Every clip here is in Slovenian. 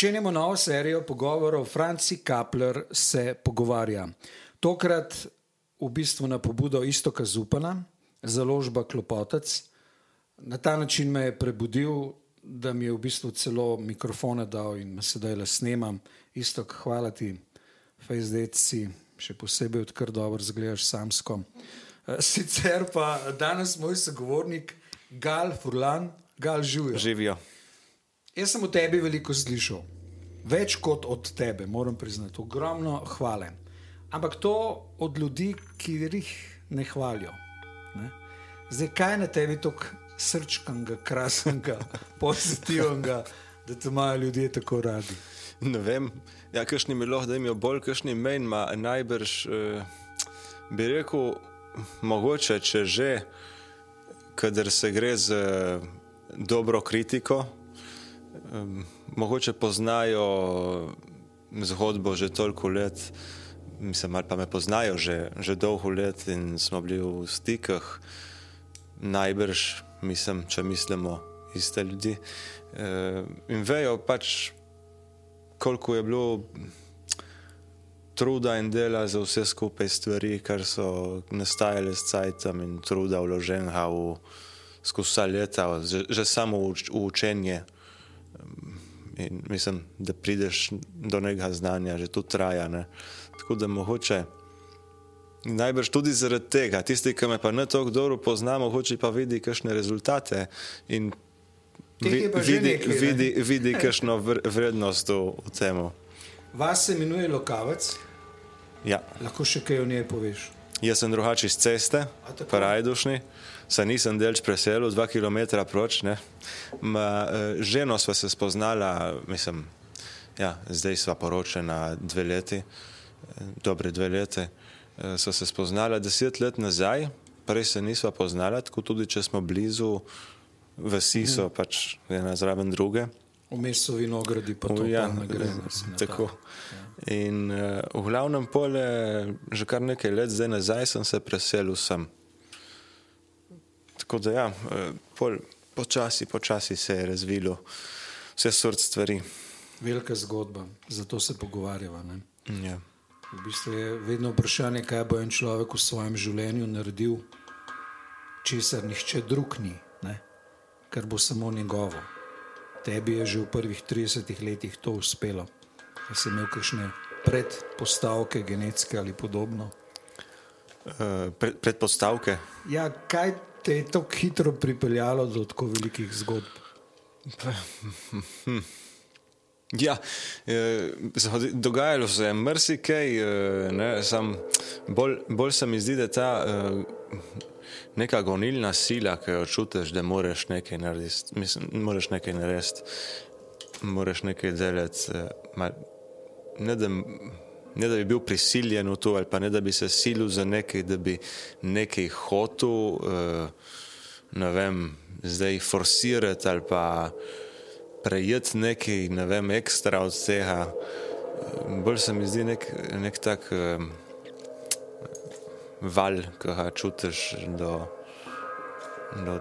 Začenjamo novo serijo pogovorov. Franci Kapler se pogovarja. Tokrat v bistvu na pobudo Istoka Zupana, založba Klopotec. Na ta način me je prebudil, da mi je v bistvu celo mikrofone dal in me sedaj le snemam. Istok, hvala ti, FaceDate si, še posebej odkar dobro zgledaš samsko. Eh, Sicer pa danes moj sogovornik Gal Furlan, Gal živijo. Živijo. Jaz sem o tebi veliko slišal, več kot od tebe, moram priznati, ogromno hvale. Ampak to od ljudi, ki jih ne hvalijo. Ne? Zdaj, kaj je na tebi tako srčkanga, krasnega, pozitivnega, da te imajo ljudje tako radi? Ne vem, ja, kakšni mi lahko, da imajo bolj, kakšni menj ima najbrž. Eh, bi rekel, mogoče, če že, kader se gre z eh, dobro kritiko, eh, mogoče poznajo zgodbo že toliko let, mislim, ali pa me poznajo že, že dolgo let in smo bili v stikah, najbrž, mislim, če mislimo iste ljudi. Eh, in vejo pač, koliko je bilo truda in dela za vse skupaj stvari, kar so nastajale s cajtom in truda vloženega v skozi vsa leta, že, že samo v, v učenje. In mislim, da prideš do nekega znanja, že to traja. Ne? Tako da mogoče. Najbrž tudi zaradi tega, tisti, ki me pa ne tako dobro poznamo, hoče pa vidi, kakšne rezultate in vi, pa vidi, ne? vidi, kakšno vr, vrednost v, v tem. Vas se imenuje Lokavec, Ja. lahko še kaj o njej poveš. Jaz sem drugače iz ceste, A tako? parajdušni, se nisem delč preselil, dva km proč. ne. Ma, eh, ženo sva se spoznala, mislim, ja, zdaj sva poročena dve leti, eh, dobre dve leti. Eh, Sva se spoznala deset let nazaj, prej se nisva poznala, tako tudi če smo blizu, vsi so Mhm. pač ena zraven druge. Vmes so vinogradi, pa to Ja, gre. tako. ta- In uh, v glavnem pole, že kar nekaj let zdaj nazaj sem se preselil sem. Tako da ja, eh, pol, počasi, počasi se je razvilo vse sort stvari. Velika zgodba, zato se pogovarjava. Ne? Ja. V bistvu je vedno vprašanje, kaj bo en človek v svojem življenju naredil, česar nihče drug ni, ne? kar bo samo njegovo. Tebi je že v prvih 30 letih to uspelo. A si imel kakšne predpostavke, genetske ali podobno? Uh, pred, predpostavke. Ja, kaj te je tako hitro pripeljalo do tako velikih zgodb? Ja, eh, dogajalo se je marsikaj, eh, sam bolj, bolj se mi zdi, da ta eh, neka gonilna sila, ki jo čutiš, da moraš nekaj narediti, mislim, moraš nekaj narediti, moraš nekaj delati. eh, Ne da, ne da bi bil prisiljen v to, ali pa ne da bi se silil za nekaj, da bi nekaj hotel, eh, ne vem, zdaj forsirati ali pa prejeti nekaj, ne vem, ekstra od tega. Bolj se mi zdi nek, nek tak um, val, ki ga čutiš do, do,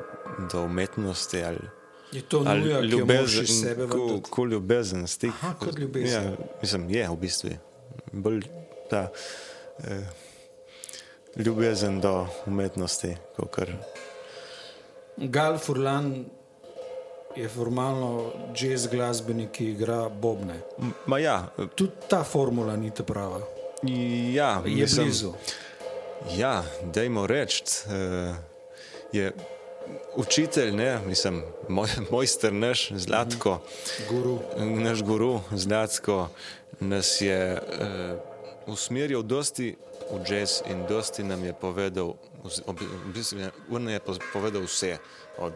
do umetnosti ali, Je to nuja, ki jo iz sebe ko, ko ljubezen stik. Aha, kot ljubezen. Ja, mislim, je v bistvu. Bolj ta eh, ljubezen do umetnosti. Gal Furlan je formalno jazz glasbenik, ki igra bobne. Ma ja, Tudi ta formula ni ta prava. ja Je mislim, blizu. Ja, dajmo reči, uh, je učitelj, ne, mislim, moj, mojster naš, Zlatko, Guru. naš guru, Zlatko, nas je uh, usmeril dosti v jazz in dosti nam je povedal, v bistvu on je povedal vse, od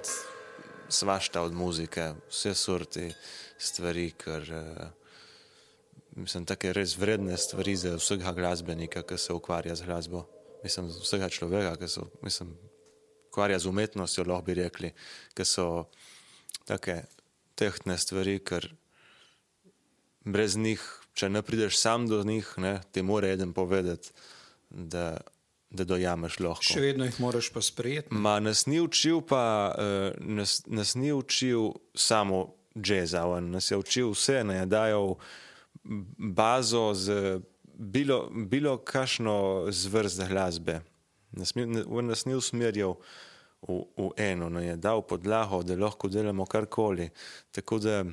svašta, od muzike, vse sorti stvari, ker uh, mislim, take res vredne stvari za vsega glasbenika, ki se ukvarja z glasbo. Mislim, za vsega človeka, ki se mislim, ukvarja z umetnostjo, lahko bi rekli, ki so take tehtne stvari, ker brez njih, če ne prideš sam do njih, ne, ti mora eden povedati, da, da dojameš lahko. Še vedno jih moraš pa sprejeti. Ma nas ni učil, pa uh, nas, nas ni učil samo jazza, on nas je učil vse, ne je dajal bazo z bilo, bilo kakšno zvrst glasbe. Nas, nas ni usmerjal v, v eno, ne je dal podlago, da lahko delamo karkoli. Tako da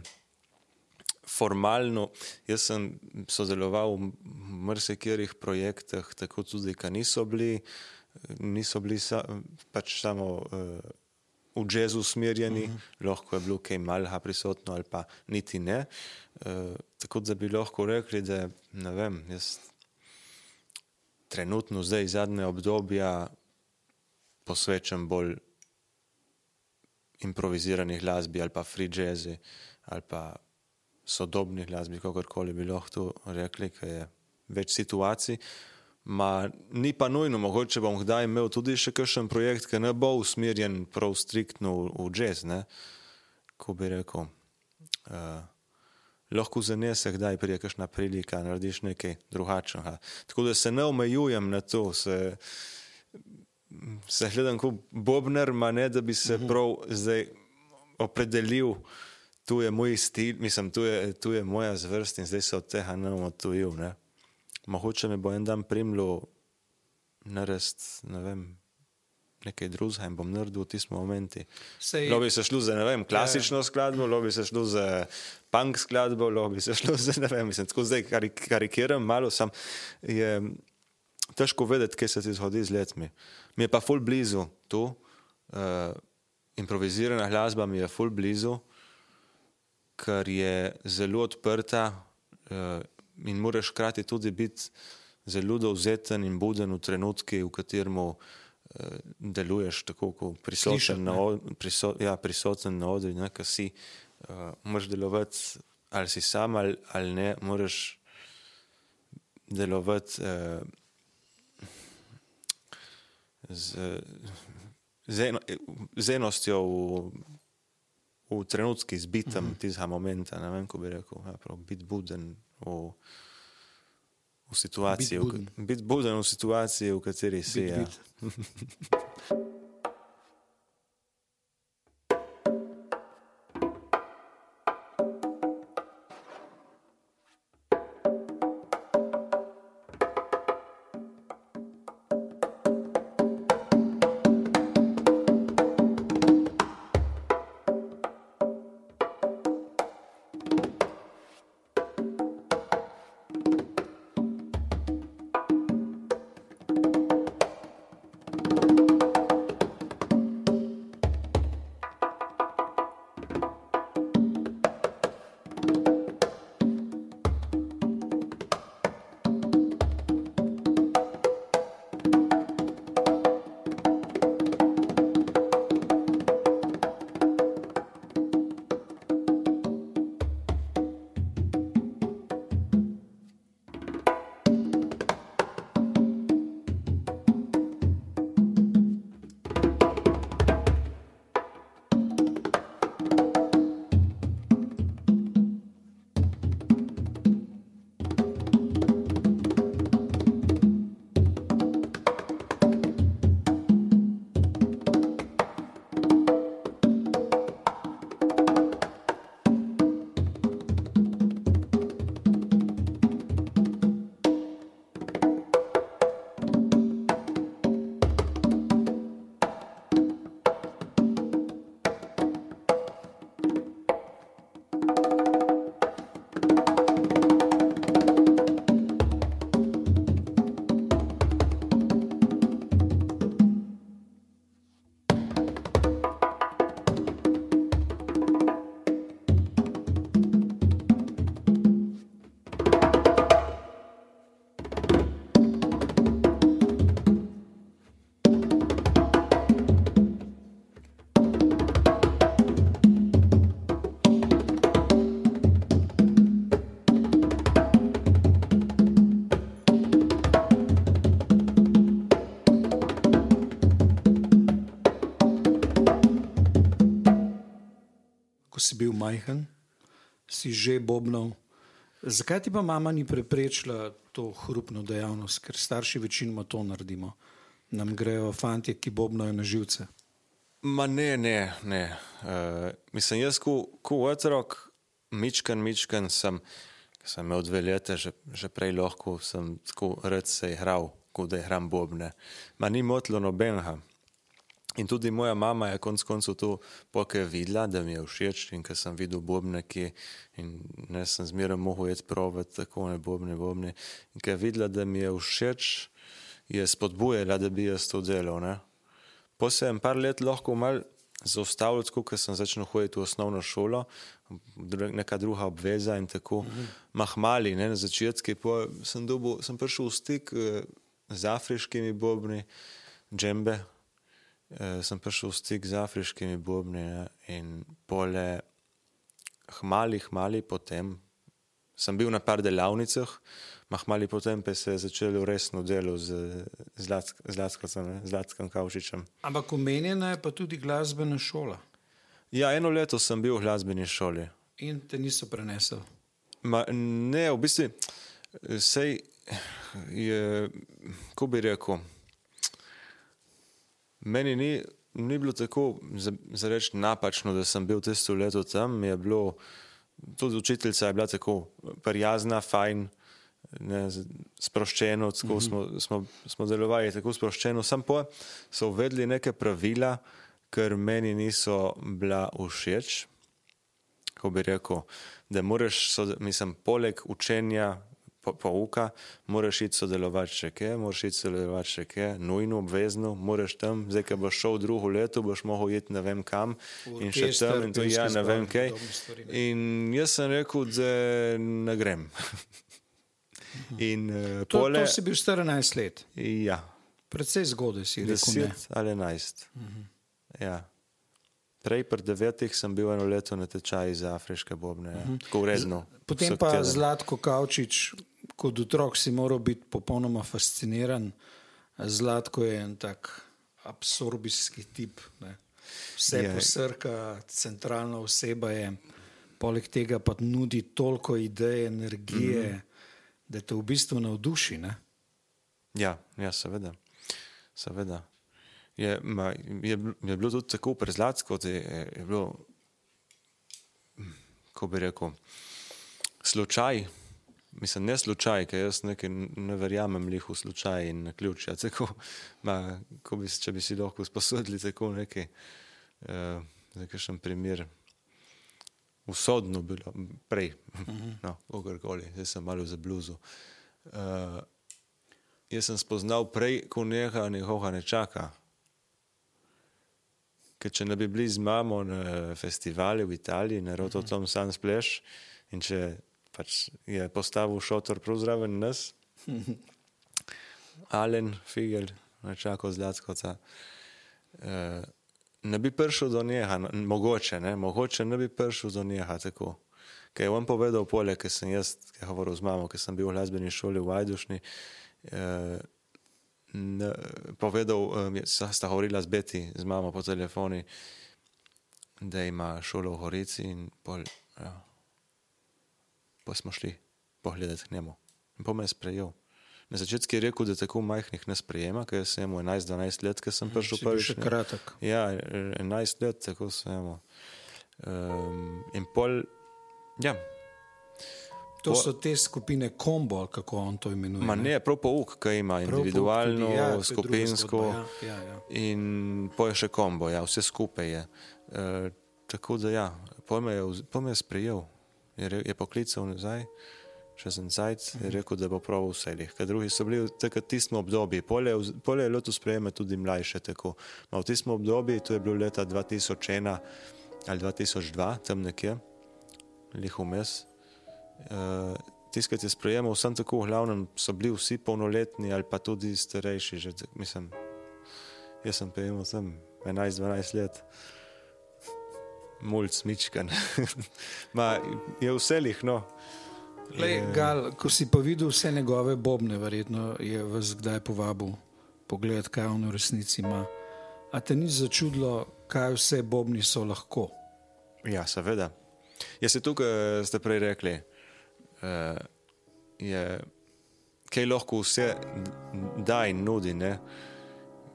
formalno, jaz sem sodeloval v marsikjerih projektih, tako tudi, ki niso bili, niso bili sa, pač samo uh, v jazzu usmerjeni, uh -huh. lahko je bilo kaj malha prisotno ali pa niti ne. Uh, tako da bi lahko rekli, da ne vem, jaz trenutno zdaj zadnje obdobja posvečam bolj improvizirani glasbi ali pa free jazzi ali pa sodobni glasbi, kakorkoli bi lahko to rekli, ker je več situacij. Ma, ni pa nujno, mogoče bom kdaj imel tudi še kakšen projekt, ki ne bo usmerjen prav striktno v, v jazz, ne? ko bi rekel. Uh, lahko zanese, kdaj pride kakšna prilika, narediš nekaj drugačnega. Tako da se ne omejujem na to, se, se gledam kot Bobner, ma ne da bi se prav zdaj opredelil, tu je moj stil, mislim, tu je, tu je moja zvrst in zdaj se od tega ne bom odtujil. Ne? Mogoče me bo en dan primlo narediti, ne vem, nekaj drugega in bom naredil v tistih momentih. Sej- Lahko bi se šlo za vem, klasično skladbo, lahko bi se šlo za punk skladbo, lahko bi se šlo za ne vem, mislim, tako zdaj karik karikiram malo, sam je težko vedeti, kaj se ti zgodi z letmi. Mi je pa ful blizu tu, uh, improvizirana glasba mi je ful blizu, ker je zelo odprta uh, in moraš hkrati tudi biti zelo dovzeten in buden v trenutki, v katerem uh, deluješ tako, kot Slišati, prisoten ne. na, od, priso, ja, prisoten na ne, ker si, uh, moraš delovati ali si sam ali, ali ne, moraš delovati uh, z, z, eno, z enostjo v, v trenutki, zbitem uh -huh. tistega momenta, ne vem, ko bi rekel, ja, prav, biti buden v, v situaciji, Biti buden. biti buden v situaciji, v kateri si. Bit, Ja. bit. si bil majhen, si že bobnal. Zakaj ti pa mama ni preprečila to hrupno dejavnost, ker starši večinoma to naredimo? Nam grejo fanti, ki bobnajo na živce. Ma ne, ne, ne. Uh, mislim, jaz, ko, ko otrok, mičkan, mičkan, sem, sem imel dve leta, že, že prej lahko sem tako rad se igral, kot da igram bobne. Ma ni motlo nobenega. In tudi moja mama je konec koncev to pokaj videla, da mi je všeč in ker sem videl bobne, ki in ne sem zmeraj mogel jeti provati tako ne bobne, bobne. In ker je videla, da mi je všeč, je spodbujala, da bi jaz to delal. Ne? Po se je par let lahko mal zaustavil, tako ker sem začel hoditi v osnovno šolo, neka druga obveza in tako mhm. mahmali, ne, na začetki. Po sem, dobil, sem prišel v stik eh, z afriškimi bobni, džembe, uh, sem prišel v stik z afriškimi bobni ne, in pole, hmali, hmali potem. Sem bil na par delavnicah, mahmali potem pa se je začelo resno delo z Zlatskim Kavšičem. Ampak omenjena je pa tudi glasbena šola. Ja, eno leto sem bil v glasbeni šoli. In te niso prenesel? Ma, ne, v bistvu, sej je, ko bi rekel. Meni ni, ni bilo tako, za, za reči, napačno, da sem bil tisto leto tam. Bilo, tudi učiteljica je bila tako prijazna, fajn, ne, sproščeno, tako mm -hmm. smo, smo, smo delovali tako sproščeno. Sam pa so uvedli neke pravila, ker meni niso bila všeč. Ko bi rekel, da moraš, mislim, poleg učenja pouka, moraš iti sodelovati še kaj, moraš iti sodelovati še kaj, nujno, obvezno, moraš tam, zdaj, ki boš šel drugo leto, boš mogel iti ne vem kam in še tam in to ja, ne vem kaj. In jaz sem rekel, da ne grem. in, uh, to, pole, to si bil 14 let. Ja. Predvsej zgodaj si rekel. 10 ali 11. Uh -huh. Ja. Prej, pred devetih, sem bil eno leto na tečaju za afriške bobne, uh -huh. tako uredno. Potem pa teden. Zlatko Kavčič, kot otrok si moral biti popolnoma fasciniran. Zlatko je en tak absorbijski tip, ne. vse je posrka, centralna oseba je, poleg tega pa nudi toliko idej, energije, mm -hmm. da te v bistvu navduši. Ne. Ja, ja, seveda. seveda. Je, ma, je, je bilo tudi tako prezlatko, da je, je bilo, kako bi rekel, slučaj mislim, ne slučaj, ker jaz nekaj ne verjamem v slučaj in na ključ. Ja, tako, ma, bi, če bi si lahko sposodili tako nekaj, uh, za kakšen primer, usodno bilo prej, uh mhm. -huh. no, zdaj sem malo za bluzu. Uh, jaz sem spoznal prej, ko neha nekoga ne čaka. Ker če ne bi bili z mamo na festivali v Italiji, na Rototom uh -huh. Sun Splash, in če pač je postavil šotor prav zraven nas. Alen, Figel, nečako zlatkoca. E, ne bi prišel do njega, mogoče, ne, mogoče ne bi prišel do njega tako. Ker je on povedal polje, ker sem jaz, ki je govoril z mamo, ker sem bil v glasbeni šoli v Vajdušni, e, ne, povedal, e, sta govorila z Beti, z mamo po telefoni, da ima šolo v Horici in pol, ja pa smo šli pogledati k njemu. In pa me je sprejel. Na začetku je rekel, da tako majhnih ne sprejema, ker sem imel 11-12 let, ker sem mm, prišel prvič. Še kratek. Ja, 11 let, tako sem. Um, in pol, ja. To so te skupine kombo, kako on to imenuje. Ma ne, prav pouk, ki ima individualno, tudi, ja, skupinsko. Ja, ja, ja. In pa je še kombo, ja, vse skupaj je. Uh, tako da ja, pojme je, pojme je sprejel je, je poklical nazaj, še za nazaj, je rekel, da bo prav vse. Ker drugi so bili takrat tistem obdobju, polje je bilo to sprejeme tudi mlajše. Tako. Ma v tistem obdobju, to je bilo leta 2001 ali 2002, tam nekje, liho mes. Uh, Tiskati je sprejemal, vsem tako, v glavnem so bili vsi polnoletni ali pa tudi starejši. Že, mislim, jaz sem pa imel 11-12 let mulj smičkan. je vse lih. No. Lej, gal, ko si pa videl vse njegove bobne, verjetno je vas kdaj povabil pogled, kaj on v resnici ima. A te ni začudilo, kaj vse bobni so lahko? Ja, seveda. Jaz se tukaj ste prej rekli, uh, je, kaj lahko vse da in nudi. Ne?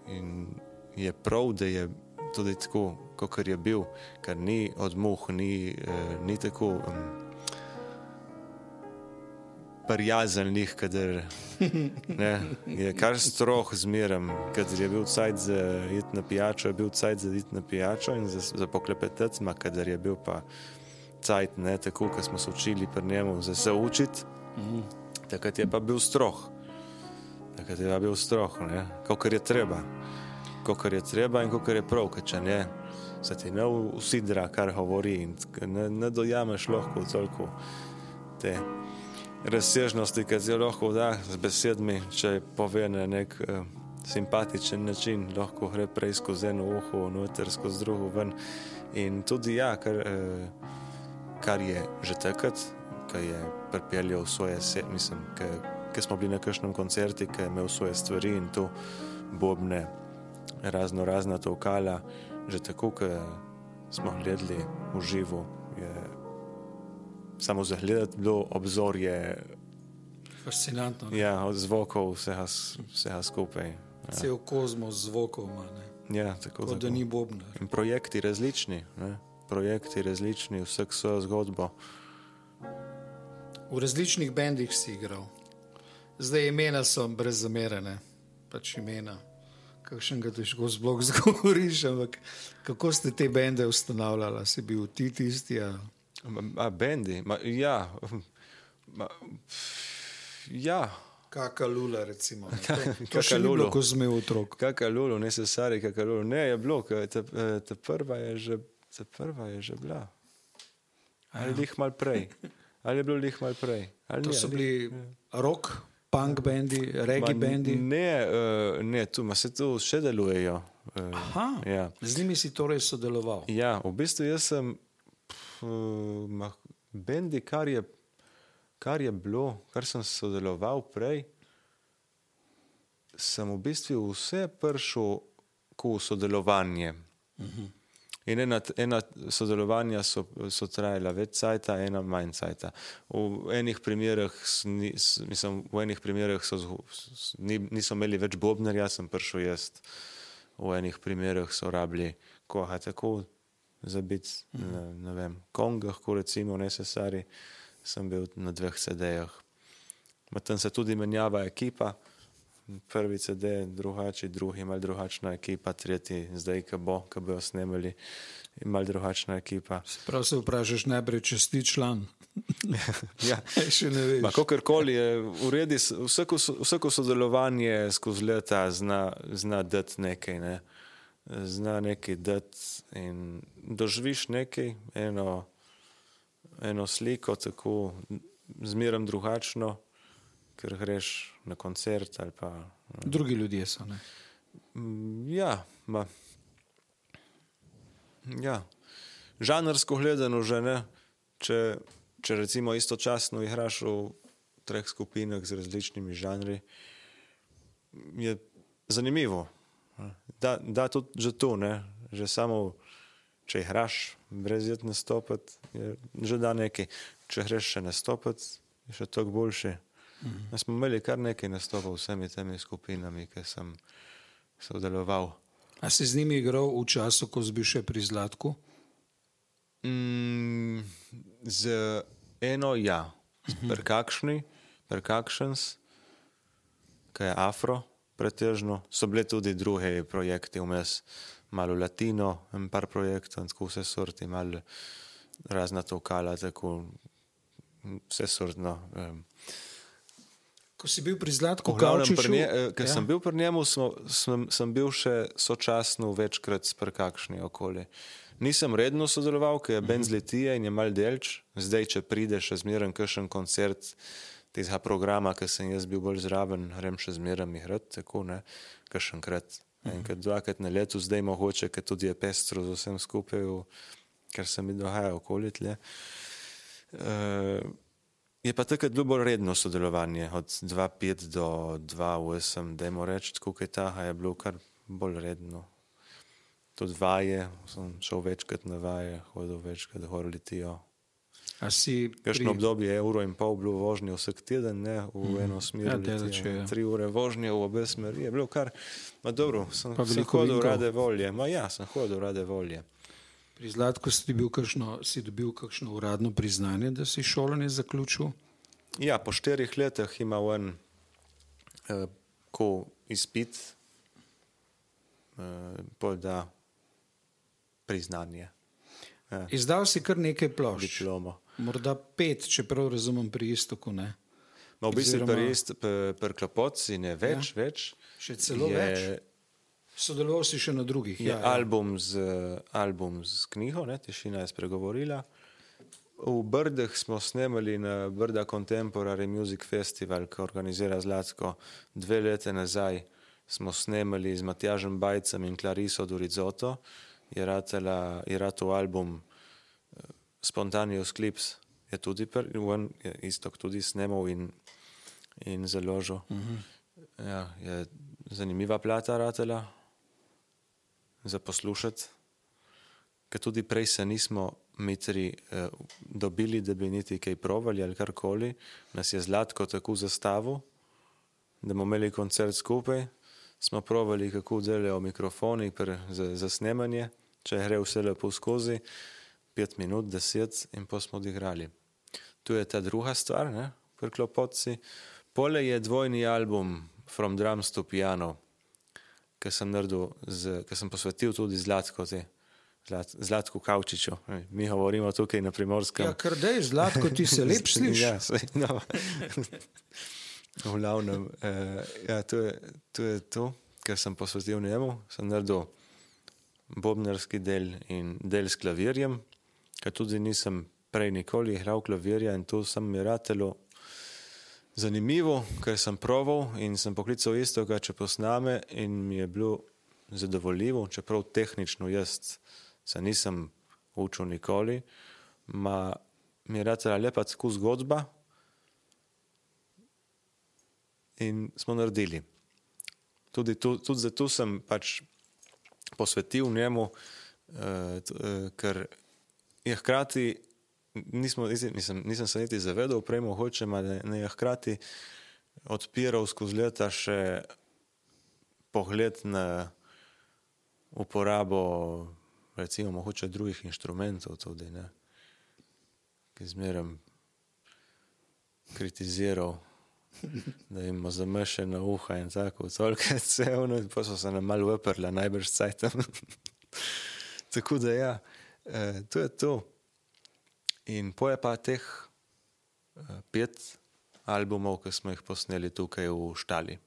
In je prav, da je tudi tako, kot je bil, ker ni od muh, ni, uh, ni tako. Um, Prijazen jih, kader ne, je kar stroh zmerem, kader je bil cajt za id na pijačo, je bil cajt za id na pijačo in za, za poklepetec, ma kader je bil pa cajt, ne, tako, kot smo se učili pri njemu, za se učiti, mm. takrat je pa bil stroh. Takrat je pa bil stroh, kot je treba. Kot je treba in kot je prav, ker če ne, se ti ne usidra, kar govori in ne, ne dojameš lahko toliko te razsežnosti, ki se lahko da z besedami, če pove na nek uh, simpatičen način, lahko gre prej skozi eno uho, noter skozi drugo ven. In tudi ja, kar, uh, kar je že takrat, ki je pripeljal svoje sebe, mislim, ki smo bili na kakšnem koncertu, ki je imel svoje stvari in tu bobne, razno razna tokala, že tako, ki smo gledali v živo samo za gledati bilo obzorje. Fascinantno. Ja, od zvokov vsega, vsega skupaj. Ja. Cel kozmos zvokov ima. Ja, tako, tako. da ni bobna. Projekti različni, ne? Projekti različni, vsak svojo zgodbo. V različnih bendih si igral. Zdaj imena so brez zamerene, pač imena. Kakšen ga težko zblok zgovoriš, ampak kako ste te bende ustanavljali? Si bil ti tisti? Ja? A bendi, ma, ja. Ma, ja. Kakšna lula, recimo. Kakšna lula, ko smo imeli otrok. Kakšna lula, ne se sari, kakšna lula. Ne, je bilo, ta, ta prva je že, ta prva je že bila. Ali je jih mal prej? Ali je bilo jih mal prej? Ali to ni, so bili ja. rock, punk bendi, ma, bendi? Ne, uh, ne, tu se tu še delujejo. Uh, Aha, ja. z njimi si torej sodeloval. Ja, v bistvu jaz sem uh, bendi, kar je, kar je bilo, kar sem sodeloval prej, sem v bistvu vse prišel v sodelovanje. Uh mhm. -huh. In ena, ena sodelovanja so, so trajala več cajta, ena manj cajta. V enih primerih, mislim, v enih primerih so, ni, niso imeli več bobnerja, sem prišel jaz. V enih primerih so rabili koha tako za biti mm. na, na vem, Kongah, ko recimo necesari, sem bil na dveh CD-jih. Tam se tudi menjava ekipa, prvi CD, drugačni, drugi, malo drugačna ekipa, tretji, zdaj, ki bo, ki bojo snemali, malo drugačna ekipa. Prav se vprašaš najprej, če si član. ja, še ne veš. Kakorkoli je, uredi, vsako, vsako sodelovanje skozi leta zna, zna dati nekaj. Ne zna nekaj dati in doživiš nekaj, eno, eno sliko, tako zmeraj drugačno, ker greš na koncert. Pa, Drugi ljudje so. Ne? Ja, ma, ja. žanrsko gledano, že ne. Če, če recimo istočasno igraš v treh skupinah z različnimi žanri, je zanimivo da, da tudi že tu, ne? že samo če igraš, brez jed nastopati, je že da nekaj. Če greš še nastopati, je še toliko boljše. Mhm. Mi smo imeli kar nekaj nastopov z vsemi temi skupinami, ki sem sodeloval. A si z njimi igral v času, ko si bil še pri Zlatku? Mm, z eno, ja, mhm. perkakšni, perkakšens, kaj je afro pretežno. So bile tudi druge projekte, vmes malo latino, en par projektov, tako vse sorti, malo razna tokala, tako vse sortno. Um. Ko si bil pri Zlatku, Kavčiču, nje, eh, ja. sem bil pri njemu, sem, sem, sem bil še sočasno večkrat s prekakšni okolje. Nisem redno sodeloval, ker je mm -hmm. Benz letije in je mal delč, zdaj, če prideš, še zmeren kakšen koncert, tega programa, ki sem jaz bil bolj zraven, grem še zmeraj mi hrad, tako ne, kašenkrat. Enkrat, dvakrat na leto, zdaj mogoče, ker tudi je pestro z vsem skupaj, ker se mi dogaja okoli tle. Uh, je pa takrat bilo bolj redno sodelovanje, od 2-5 do 2-8, da je mo reči, tako je ta, je bilo kar bolj redno. Tudi vaje, sem šel večkrat na vaje, hodil večkrat, horili tijo. A si Kakšno obdobje je uro in pol bilo vožnje vsak teden, ne v eno smer. Ja, daleč je, ja. Tri ure vožnje v obe smeri je bilo kar. Ma dobro, sem, sem hodil rade volje. Ma ja, sem hodil rade volje. Pri Zlatku si dobil, kakšno, si dobil kakšno uradno priznanje, da si šolanje zaključil? Ja, po štirih letih ima en eh, ko izpit, eh, da priznanje, Ja. Izdal si kar nekaj plošč, diplomo. morda pet, če prav razumem, pri istoku. Ne? Ma v bistvu Oziroma- pri ist- pri- pri klopotci ne več, ja. več. Še celo je, več. Sodeloval si še na drugih. Je ja, album, z, album z knjigo, ne, Tišina je spregovorila. V Brdeh smo snemali na Brda Contemporary Music Festival, ki organizira Zlatko. Dve leta nazaj smo snemali z Matjažem Bajcem in Clariso Durizoto. Je ratela, je ratel album eh, Spontaneous Clips, je tudi pr, on, je istok tudi snemal in, in založil. -huh. ja, je zanimiva plata ratela za poslušati, ker tudi prej se nismo mitri eh, dobili, da bi niti kaj provali ali karkoli. Nas je zlatko tako zastavil, da bomo imeli koncert skupaj. Smo provali, kako delajo mikrofoni pre, za, za snemanje, če gre vse lepo skozi, pet minut, deset in pa smo odigrali. Tu je ta druga stvar, ne, pri klopotci. Pole je dvojni album From Drums to Piano, ki sem naredil, ki sem posvetil tudi Zlatko, te, Zlat, Zlatku Kavčiču. Mi govorimo tukaj na primorskem. Ja, kar dej, Zlatko, ti se lep slišiš. Ja, saj, no. v glavnem, eh, ja, to, je, to je to, kar sem posvetil njemu. Sem naredil bobnarski del in del s klavirjem, ker tudi nisem prej nikoli igral klavirja in to sem mi ratelo zanimivo, ker sem proval in sem poklical istoga, če posname in mi je bilo zadovoljivo, čeprav tehnično jaz se nisem učil nikoli, ma mi je ratela lepa tako zgodba in smo naredili. Tudi, tu, tudi zato sem pač posvetil njemu, eh, t- eh, ker je hkrati, nismo, nisem, nisem se niti zavedal, prej mogoče, ma da ne je hkrati odpiral skozi leta še pogled na uporabo, recimo, mogoče drugih inštrumentov tudi, ne, ki zmeraj kritiziral. Da imamo zamešene uha in tako, toliko je cevno, in pa so se nam malo uprla, najbrž cajtam. tako da ja, eh, to je to. In poje pa teh eh, pet albumov, ki smo jih posneli tukaj v Štali.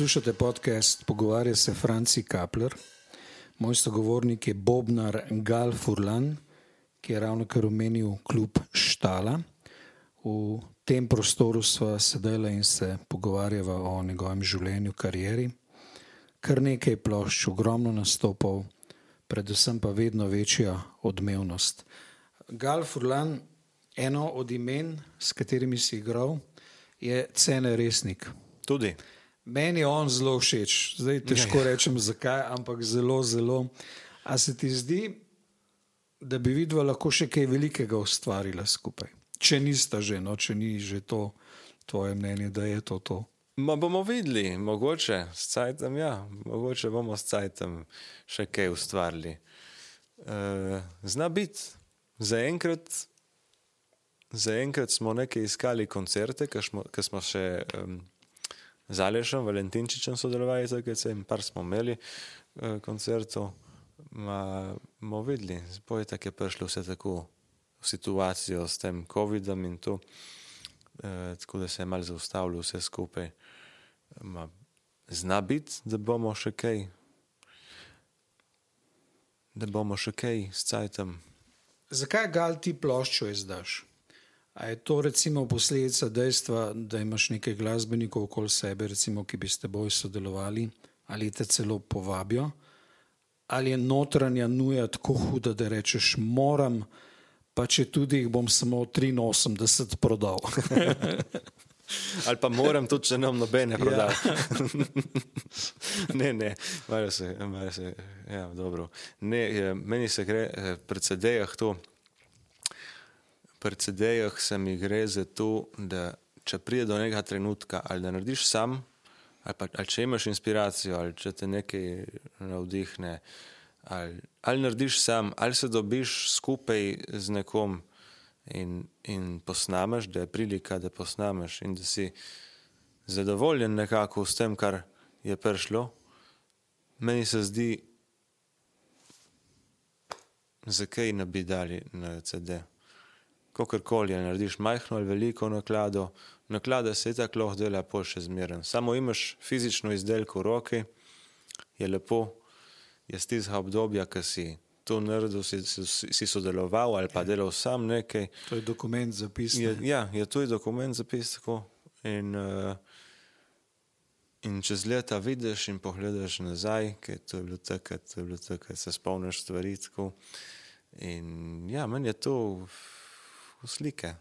Poslušate podcast Pogovarja se Franci Kapler. Moj sogovornik je Bobnar Gal Furlan, ki je ravno kar omenil klub Štala. V tem prostoru smo sedeli in se pogovarjali o njegovem življenju, karieri. Kar nekaj plošč, ogromno nastopov, predvsem pa vedno večja odmevnost. Gal Furlan, eno od imen, s katerimi si igral, je Cene Resnik. Tudi. Meni je on zelo všeč, zdaj težko rečem zakaj, ampak zelo, zelo. A se ti zdi, da bi vidva lahko še kaj velikega ustvarila skupaj? Če nista že, no, če ni že to tvoje mnenje, da je to to. Ma bomo videli, mogoče s cajtom, ja, mogoče bomo s cajtom še kaj ustvarili. Uh, zna biti, zaenkrat, zaenkrat smo nekaj iskali koncerte, ki smo, smo še um, z Alešem, Valentinčičem sodelovali, tako da par smo imeli uh, koncertov. Bomo videli, je tako prišlo vse tako v situacijo s tem COVID-om in to, uh, tako da se je malo zaustavilo vse skupaj. Ma, zna biti, da bomo še kaj, da bomo še kaj s cajtom. Zakaj gal ti ploščo izdaš? A je to recimo posledica dejstva, da imaš nekaj glasbenikov okoli sebe, recimo, ki bi s teboj sodelovali ali te celo povabijo? Ali je notranja nuja tako huda, da rečeš, moram, pa če tudi jih bom samo 83 prodal. Ali pa moram tudi, če nam nobene prodal. Ja. ne, ne, malo se, malo se, ja, dobro. Ne, meni se gre eh, pri CD-jih to. Pri CD-jih se mi gre za to, da če pride do nekega trenutka, ali da narediš sam, ali, pa, ali če imaš inspiracijo, ali če te nekaj navdihne, ali, ali narediš sam, ali se dobiš skupaj z nekom in, in posnameš, da je prilika, da posnameš in da si zadovoljen nekako s tem, kar je prišlo, meni se zdi, zakaj ne bi dali na CD. Kakorkoli, narediš majhno ali veliko naklado, naklada se tako lahko dela, pa še zmeren. Samo imaš fizično izdelko v roki, je lepo, je stizha obdobja, ki si to naredil, si, si, sodeloval ali pa delal sam nekaj. To je dokument zapisan. Je, ja, je to je dokument zapisan. In, uh, in čez leta vidiš in pogledaš nazaj, kaj to je bilo takrat, to je bilo takrat, se spomniš stvari. Tako. In ja, meni je to slike.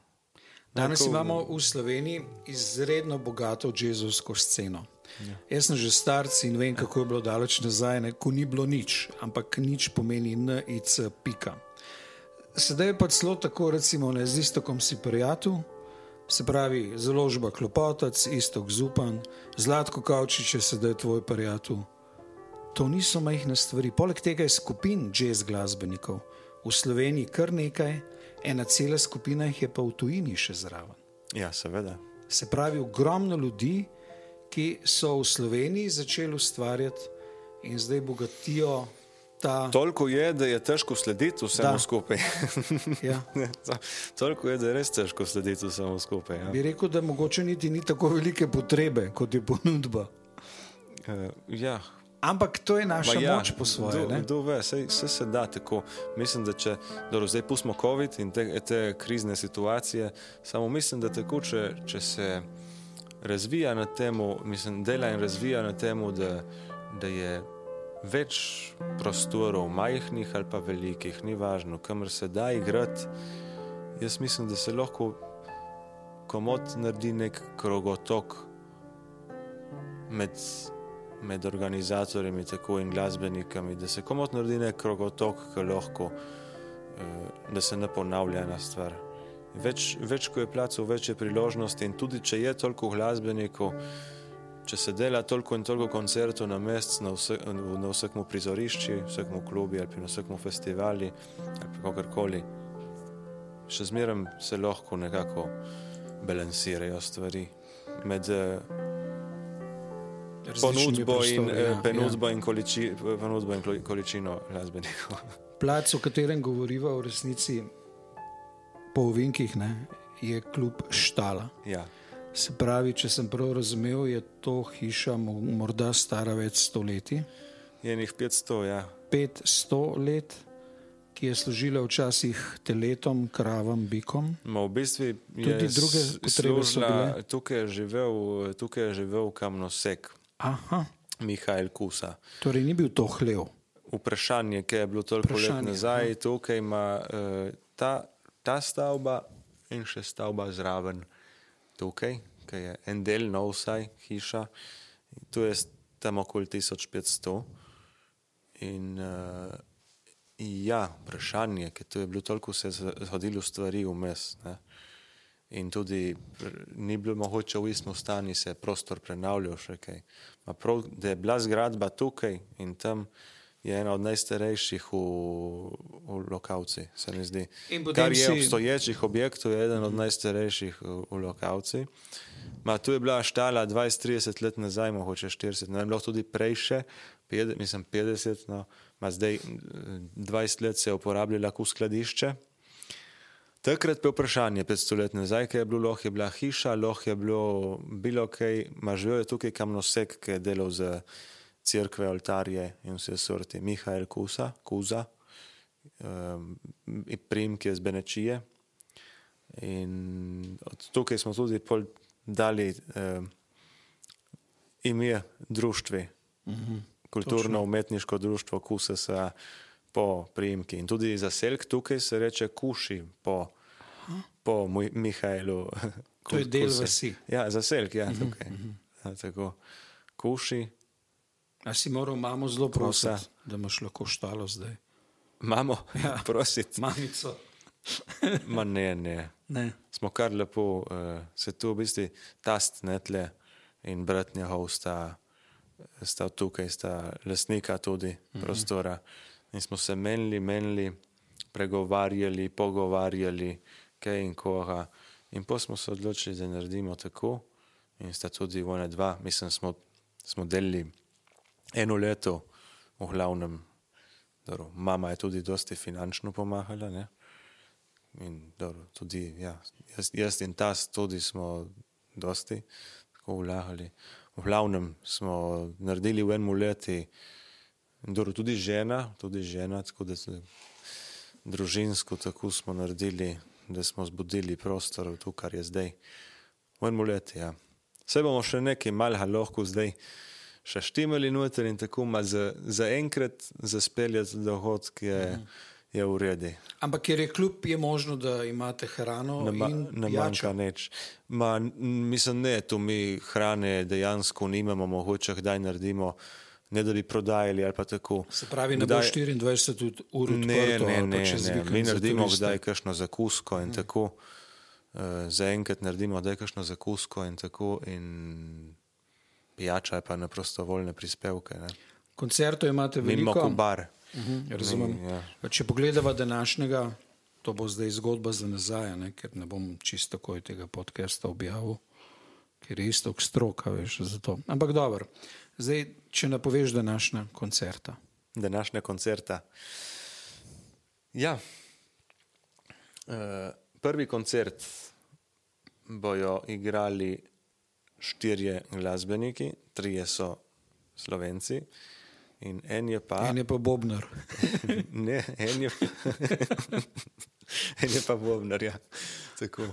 Danes imamo v Sloveniji izredno bogato jezovsko sceno. Ja. Jaz sem že starc in vem, kako je bilo daleč nazaj, ne, ko ni bilo nič, ampak nič pomeni NIC. Pika. Sedaj je pa celo tako, recimo, ne, z istokom si prijatelj, se pravi, založba Klopotec, istok Zupan, Zlatko Kavčič je sedaj tvoj prijatelj. To niso majhne stvari. Poleg tega je skupin jazz glasbenikov v Sloveniji kar nekaj, ena cela skupina jih je pa v tujini še zraven. Ja, seveda. Se pravi, ogromno ljudi ki so v Sloveniji začeli ustvarjati in zdaj bogatijo. Ta... Toliko je, da je težko slediti vsemu da. skupaj. ja. Toliko je, da je res težko slediti vsemu skupaj. Ja. Bi rekel, da mogoče niti ni tako velike potrebe, kot je ponudba. Uh, ja. Ampak to je naša ja, moč po svoje. Vse se da tako. Mislim, da če dobro, zdaj pustimo COVID in te, te krizne situacije, samo mislim, da tako, če, če se razvija na tem, mislim, dela in razvija na tem, da, da je več prostorov, majhnih ali pa velikih, ni važno, kamor se da igrati. Jaz mislim, da se lahko komod naredi nek krogotok med, med organizatorji in glasbenikami, da se komod naredi nek krogotok, ki lahko, eh, da se ne ponavlja ena stvar. Več, več ko je placov, več je priložnosti in tudi če je toliko glasbenikov, če se dela toliko in toliko koncertov na mesec, na, vse, na vsakem prizorišču, vsakem klubu ali na vsakem festivalu ali kakorkoli, še zmeraj se lahko nekako balansirajo stvari med uh, ponudbo in, ja, ja. in, količi, in količino glasbenikov. Plac, o katerem govoriva v resnici, po ovinkih, ne, je kljub štala. Ja. Se pravi, če sem prav razumel, je to hiša mo- morda stara več stoletij, Je njih 500, ja. 500 let, ki je služila včasih teletom, kravam, bikom. Ma v bistvu je Tudi druge potrebe so bile? Tukaj je živel, tukaj je živel kamnosek, Aha, Mihajl Kusa. torej ni bil to hlev. Vprašanje, ki je bilo toliko let nazaj, tukaj ima uh, ta, ta stavba in še stavba zraven tukaj, ki je en del nov vsaj hiša. Tu je tam okoli 1500. In uh, ja, vprašanje, ker tu je bilo toliko se zgodilo stvari vmes. Ne? In tudi ni bilo mogoče v istem stanju se prostor prenavljal še kaj. Ma prav, da je bila zgradba tukaj in tam je ena od najstarejših v, v lokalci, se mi zdi. Kar je si- obstoječih objektov, je eden od najstarejših v, v lokalci. Ma tu je bila štala 20-30 let nazaj, mogoče 40, ne vem, lahko tudi prej še, 50, mislim 50, no, ma zdaj mm, 20 let se je uporabljala kot skladišče. Takrat je vprašanje, 500 let nazaj, kaj je bilo, lahko je bila hiša, lahko je bilo bilo kaj, ma živel je tukaj kamnosek, ki je delal za crkve, oltarje in vse sorte. Mihajl Kusa, Kuza, um, primki je z Benečije. In od tukaj smo tudi dali um, ime društvi, mm -hmm, kulturno-umetniško društvo Kusesa po primki. In tudi za selk tukaj se reče Kuši po, po Mu- Mihajlu. To je del vasi. Ja, za selk, ja, tukaj. Ja, tako. Kuši, A si moral mamo zelo prositi, da imaš lahko štalo zdaj. imamo, ja. prositi. Mamico. Ma ne, ne. Ne. Smo kar lepo, uh, se tu v bistvu tast netle in brat njegov sta, sta tukaj, sta lasnika tudi prostora. In smo se menili, menili, pregovarjali, pogovarjali, kaj in koga. In pa smo se odločili, da naredimo tako. In sta tudi one dva, mislim, smo, smo delili eno leto, v glavnem. Dobro, mama je tudi dosti finančno pomagala. Ne? In dobro, tudi ja, jaz, jaz in tas tudi smo dosti tako vlagali. V glavnem smo naredili v enem letu, dobro, tudi žena, tudi žena, tako da se družinsko tako smo naredili, da smo zbudili prostor, tu kar je zdaj. V enem letu, ja. Vse bomo še nekaj malha lahko zdaj še štimali noter in tako, ma za, za enkrat zaspeljati dohodke je, je v redu. Ampak ker je kljub, je možno, da imate hrano Ne, ma, ne manjka nič. Ma, mislim, ne, tu mi hrane dejansko nimamo, mogoče kdaj naredimo, ne da bi prodajali ali pa tako. Se pravi, ne Kdaj- bo 24 ur Ne, odprto ne, ne, čez ne. vikend Mi naredimo kdaj kakšno zakusko in tako. Uh, Zaenkrat naredimo kdaj kakšno zakusko in tako. In pijača je pa na prostovoljne prispevke. Ne. Koncertov imate veliko. kot bar. Mhm, razumem. Mi, ja. Če pogledava današnjega, to bo zdaj zgodba za nazaj, ne? ker ne bom čisto takoj tega podcasta objavil, ker je isto stroka, veš, za to. Ampak dobro, zdaj, če napoveš današnja koncerta. današnja koncerta. Ja. Uh, prvi koncert bojo igrali štirje glasbeniki, trije so slovenci in en je pa. En je pa Bobnar. Ne, en je, en je pa Bobnar. Ja. Tako.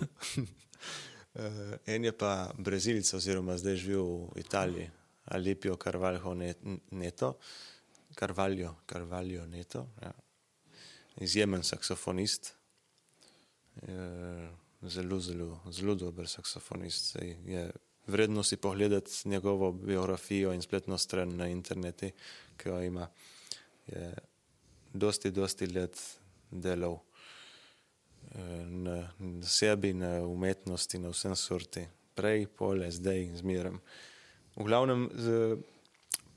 Uh, en je pa Brazilec, oziroma zdaj živi v Italiji, Alipio Carvalho Net- Neto, Carvalho, Carvalho Neto, ja. izjemen saksofonist, zelo, zelo, zelo dober saksofonist. Saj Je vredno si pogledati njegovo biografijo in spletno stran na internetu, ki jo ima. Je dosti, dosti let delal eh, na, na sebi, na umetnosti, na vsem sorti. Prej, pole, zdaj, zmerem. V glavnem, z,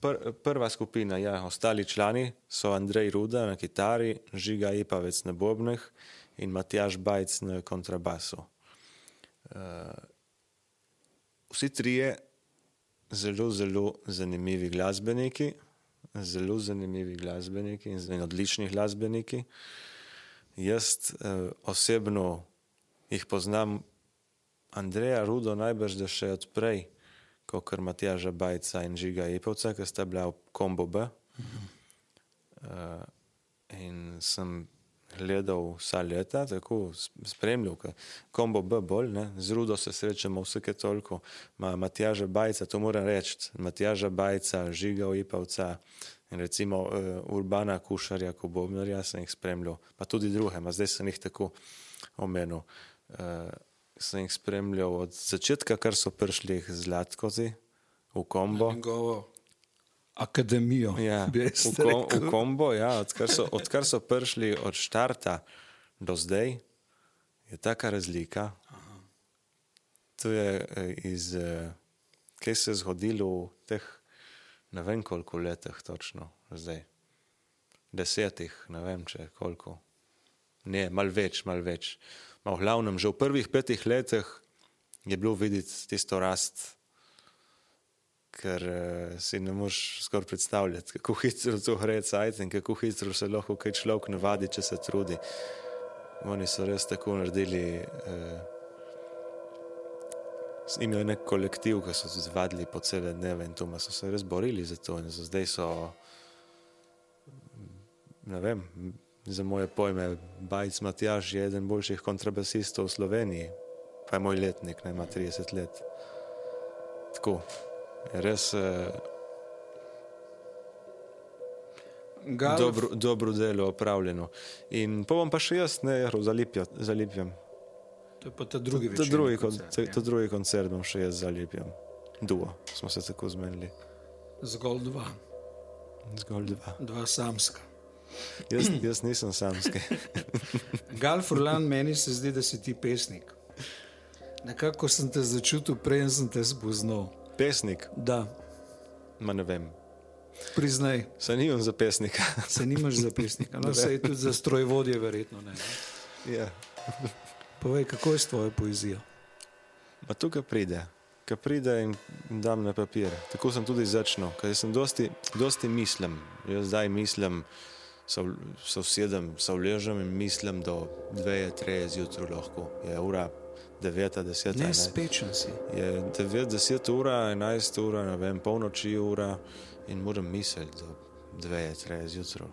pr, prva skupina, ja, ostali člani so Andrej Ruda na kitari, Žiga Ipavec na bobnih in Matjaš Bajc na kontrabasu. Uh, vsi trije zelo, zelo zanimivi glasbeniki, zelo zanimivi glasbeniki in odlični glasbeniki. Jaz uh, osebno jih poznam Andreja Rudo najbrž da še odprej, kot kar Matjaža Bajca in Žiga Ipavca, ki sta bila v kombo B. Uh, in sem gledal vsa leta, tako spremljal, ker kombo B bolj, ne? z Rudo se srečamo vsake toliko, ima Matjaža Bajca, to moram reči, Matjaža Bajca, Žiga Ipavca in recimo uh, Urbana Kušarja, ko Bobnarja sem jih spremljal, pa tudi druge, ma zdaj sem jih tako omenil. Uh, sem jih spremljal od začetka, kar so prišli z Zlatkozi v kombo. Njegovo akademijo. Ja, v, kom, v kombo, ja, odkar, so, odkar so prišli od štarta do zdaj, je taka razlika. To je eh, iz, eh, kaj se je zgodilo v teh, ne vem koliko letih točno zdaj. Desetih, ne vem če koliko. Ne, mal več, mal več. Ma v glavnem, že v prvih petih letih je bilo videti tisto rast ker uh, si ne moreš skoraj predstavljati, kako hitro to gre cajt in kako hitro se lahko kaj človek navadi, če se trudi. Oni so res tako naredili. Uh, Imajo nek kolektiv, ki so se zvadili po cele dneve in to, so se res borili za to. Zdaj so, ne vem, za moje pojme, Bajc Matjaž je eden boljših kontrabasistov v Sloveniji, pa je moj letnik, ne ima 30 let. Tako, res eh, Galf, dobro, dobro delo opravljeno. In pa bom pa še jaz, ne, zalipja, zalipjam. To je pa ta drugi To večerni drugi, kon, koncert, to, ja. to drugi koncert bom še jaz zalipjam. Duo, smo se tako zmenili. Zgolj dva, Zgolj dva. dva samska. Jaz, jaz nisem samski. Gal Furlan, meni se zdi, da si ti pesnik. Nekako sem te začutil, preden sem te spoznal. Pesnik, Da, ma ne vem. priznaj, Se nimam za pesnika. se nimaš za pesnika. No, se je tudi za strojvodje, verjetno ne. ne. ja. Povej, kako je s tvojo poezijo? Ma tukaj pride, ki pride in dam na papir. Tako sem tudi začel, ker sem dosti, dosti mislim. Jaz zdaj mislim, se so sedem, se vležem in mislim do dve, tri zjutraj lahko. Je ura 9, 10, Ne, spečen si. Je 9, 10 ura, 11 ura, ne vem, polnoči ura in moram misliti do 2, 3 zjutraj.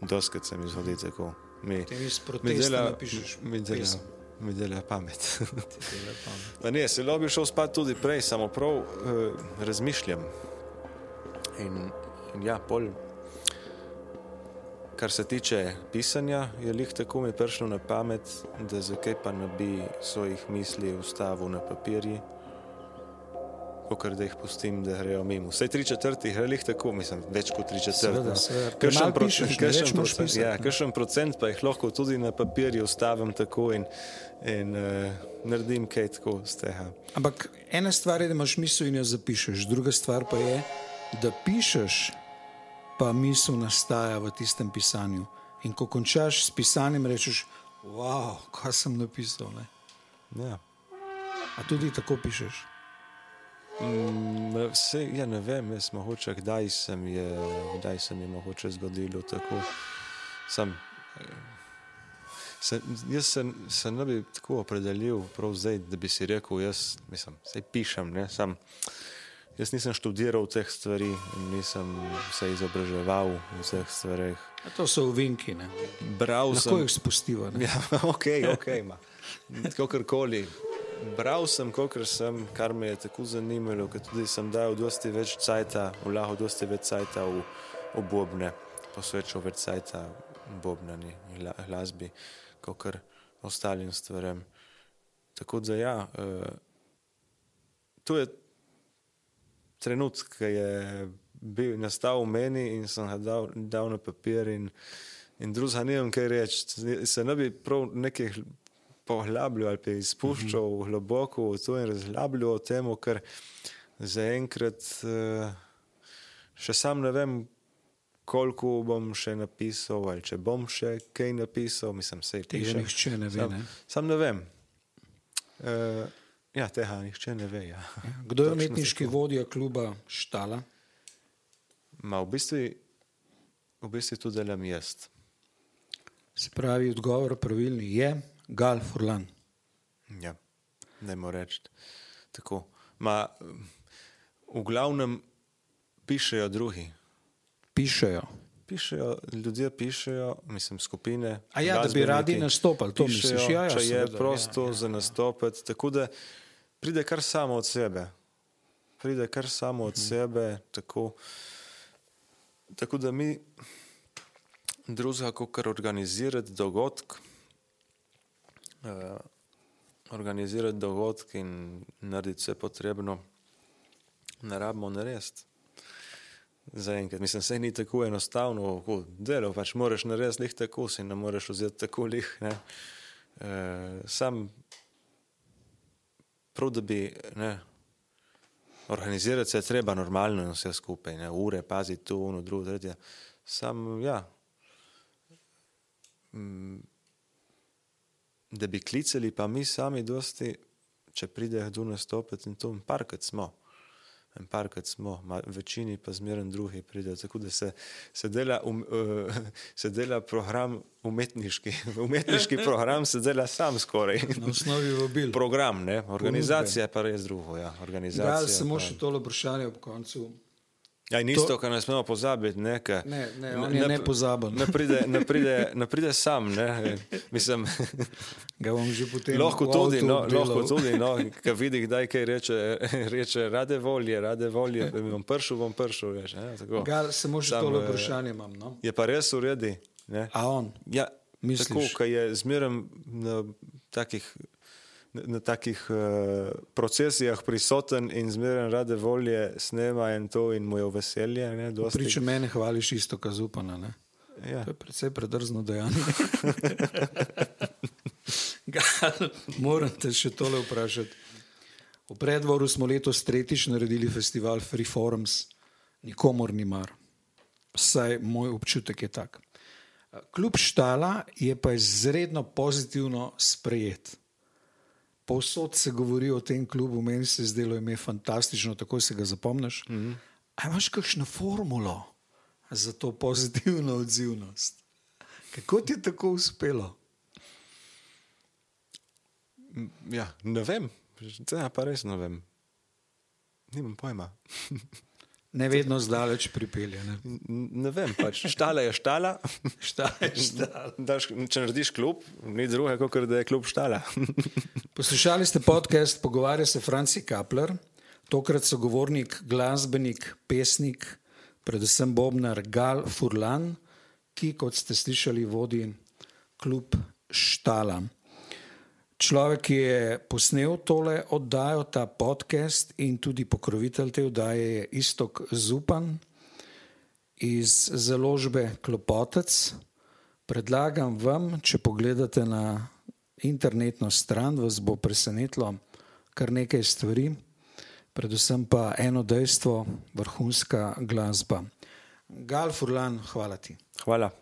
Doskrat se mi zgodi tako. Mi, mi dela, napišeš mi dela, pesem. mi dela pamet. Dela pamet. Pa ne, se lahko bi šel spat tudi prej, samo prav uh, razmišljam. In, in ja, pol, kar se tiče pisanja, je lih tako mi prišlo na pamet, da zakaj pa ne bi svojih misli ustavil na papirji, kot da jih pustim, da grejo mimo. Vse tri četrti gre lih tako, mislim, več kot tri četrti. Seveda, seveda. Kakšen Premalo pro- pišeš, moraš procent- Ja, ne. kakšen procent pa jih lahko tudi na papirju ustavim tako in, in uh, naredim kaj tako z tega. Ampak ena stvar je, da imaš misel in jo zapišeš, druga stvar pa je, da pišeš, pa misel nastaja v tistem pisanju. In ko končaš s pisanjem, rečeš, wow, kaj sem napisal. Ne? Ja. A tudi tako pišeš. Mm, Vse, ja, ne vem, jaz mogoče, kdaj se mi je, kdaj se mi je mogoče zgodilo tako. Sam, eh, se, jaz se, se ne bi tako opredelil, zdaj, da bi si rekel, jaz mislim, pišem, ne, sam. Jaz nisem študiral teh stvari, nisem se izobraževal v teh stvareh. A to so uvinki, ne? Bral lahko sem, jih spustiva. Ja, ok, ok. Kakorkoli. Bral sem, kolikor sem, kar me je tako zanimalo, ker tudi sem dal dosti več cajta, vlagal dosti več cajta v, v bobne, posvečal več cajta bobnani glasbi, kot ostalim stvarem. Tako da ja, uh, to je trenutek, ki je bil nastal v meni in sem ga dal, dal na papir in, in drugega ne vem, kaj reči. Se ne bi prav nekaj poglabljal ali pa izpuščal mm -hmm. globoko v to in razglabljal o tem, ker zaenkrat uh, še sam ne vem, koliko bom še napisal ali če bom še kaj napisal, mislim, se Tega pišem. nihče ne ve. Sam, Ne? sam ne vem. Uh, ja, tega nihče ne ve. Ja. Kdo je umetniški vodja kluba Štala? Ma v bistvu, v bistvu to delam jaz. Se pravi, odgovor pravilni je Gal Furlan. Ja, ne morem reči. Tako. Ma, v glavnem pišejo drugi. Pišejo. Pišejo, ljudje pišejo, mislim, skupine. A ja, da bi radi nastopali, to pišejo, misliš? Ja, ja, če je seveda, prosto ja, ja, za ja. nastopiti. Tako da pride kar samo od sebe. Pride kar samo Mhm. od sebe. Tako, tako da mi drugega, kot kar organizirati dogodek, uh, organizirati dogodek in narediti vse potrebno, ne rabimo narediti. Zaenkrat, mislim, se ni tako enostavno, kot delo, pač moraš narediti lih tako, si ne moreš vzeti tako lih. Ne. E, sam, prav da bi ne, organizirati se je treba normalno in vse skupaj, ne, ure, paziti tu, ono, drugo, tretje. Sam, ja, mm, da bi klicali, pa mi sami dosti, če pride kdo nastopiti in to, parkrat smo. En parkrat smo, ma, večini pa zmeraj drugi pridejo. Tako da se, se, dela, um, uh, se dela program umetniški. Umetniški program se dela sam skoraj. Na osnovi vabil. Program, ne? organizacija je pa res drugo. Ja. Da, samo pa- še tole vprašanje ob koncu. Ja, in isto, kar ne smemo pozabiti. Ne, ka, Ne, ne, on je nepozaben. Ne pride, ne, pride, ne pride sam. Ne. Mislim, Ga bom že potem lahko tudi, no, lahko tudi no, ko vidi, kdaj kaj reče, reče rade volje, rade volje, bom prišel, bom prišel. Veš, ne, tako. Gal, samo še tole eh, vprašanje imam. No? Je pa res uredi. Ne. A on? Ja, Misliš? tako, ko je zmeraj na takih, na, takih uh, procesijah prisoten in zmeraj rade volje snema in to in mu je veselje. Ne. Priče mene hvališ isto, kar zupana. Ne? ja. To je precej predrzno dejanje. Gal, moram te še tole vprašati. V predvoru smo letos tretjič naredili festival Free Forums, nikomor ni mar. Vsaj moj občutek je tak. Kljub štala je pa izredno pozitivno sprejet. Povsod se govori o tem klubu, meni se je zdelo ime fantastično, tako se ga zapomniš. Mm -hmm. A imaš kakšno formulo za to pozitivno odzivnost? Kako ti je tako uspelo? Ja, ne vem, zdaj pa res ne vem. Nimam pojma. Ne vedno zdaleč pripelje. Ne? Ne vem, pač štala je štala. Šta je štala? Daš, če narediš klub, ni druge, kot da je klub štala. Poslušali ste podcast Pogovarja se Franci Kapler, tokrat sogovornik, glasbenik, pesnik, predvsem Bobnar Gal Furlan, ki, kot ste slišali, vodi klub Štala. Človek, ki je posnel tole oddajo, ta podcast in tudi pokrovitelj te oddaje je Istok Zupan iz založbe Klopotec. Predlagam vam, če pogledate na internetno stran, vas bo presenetilo kar nekaj stvari, predvsem pa eno dejstvo, vrhunska glasba. Gal Furlan, hvala ti. Hvala.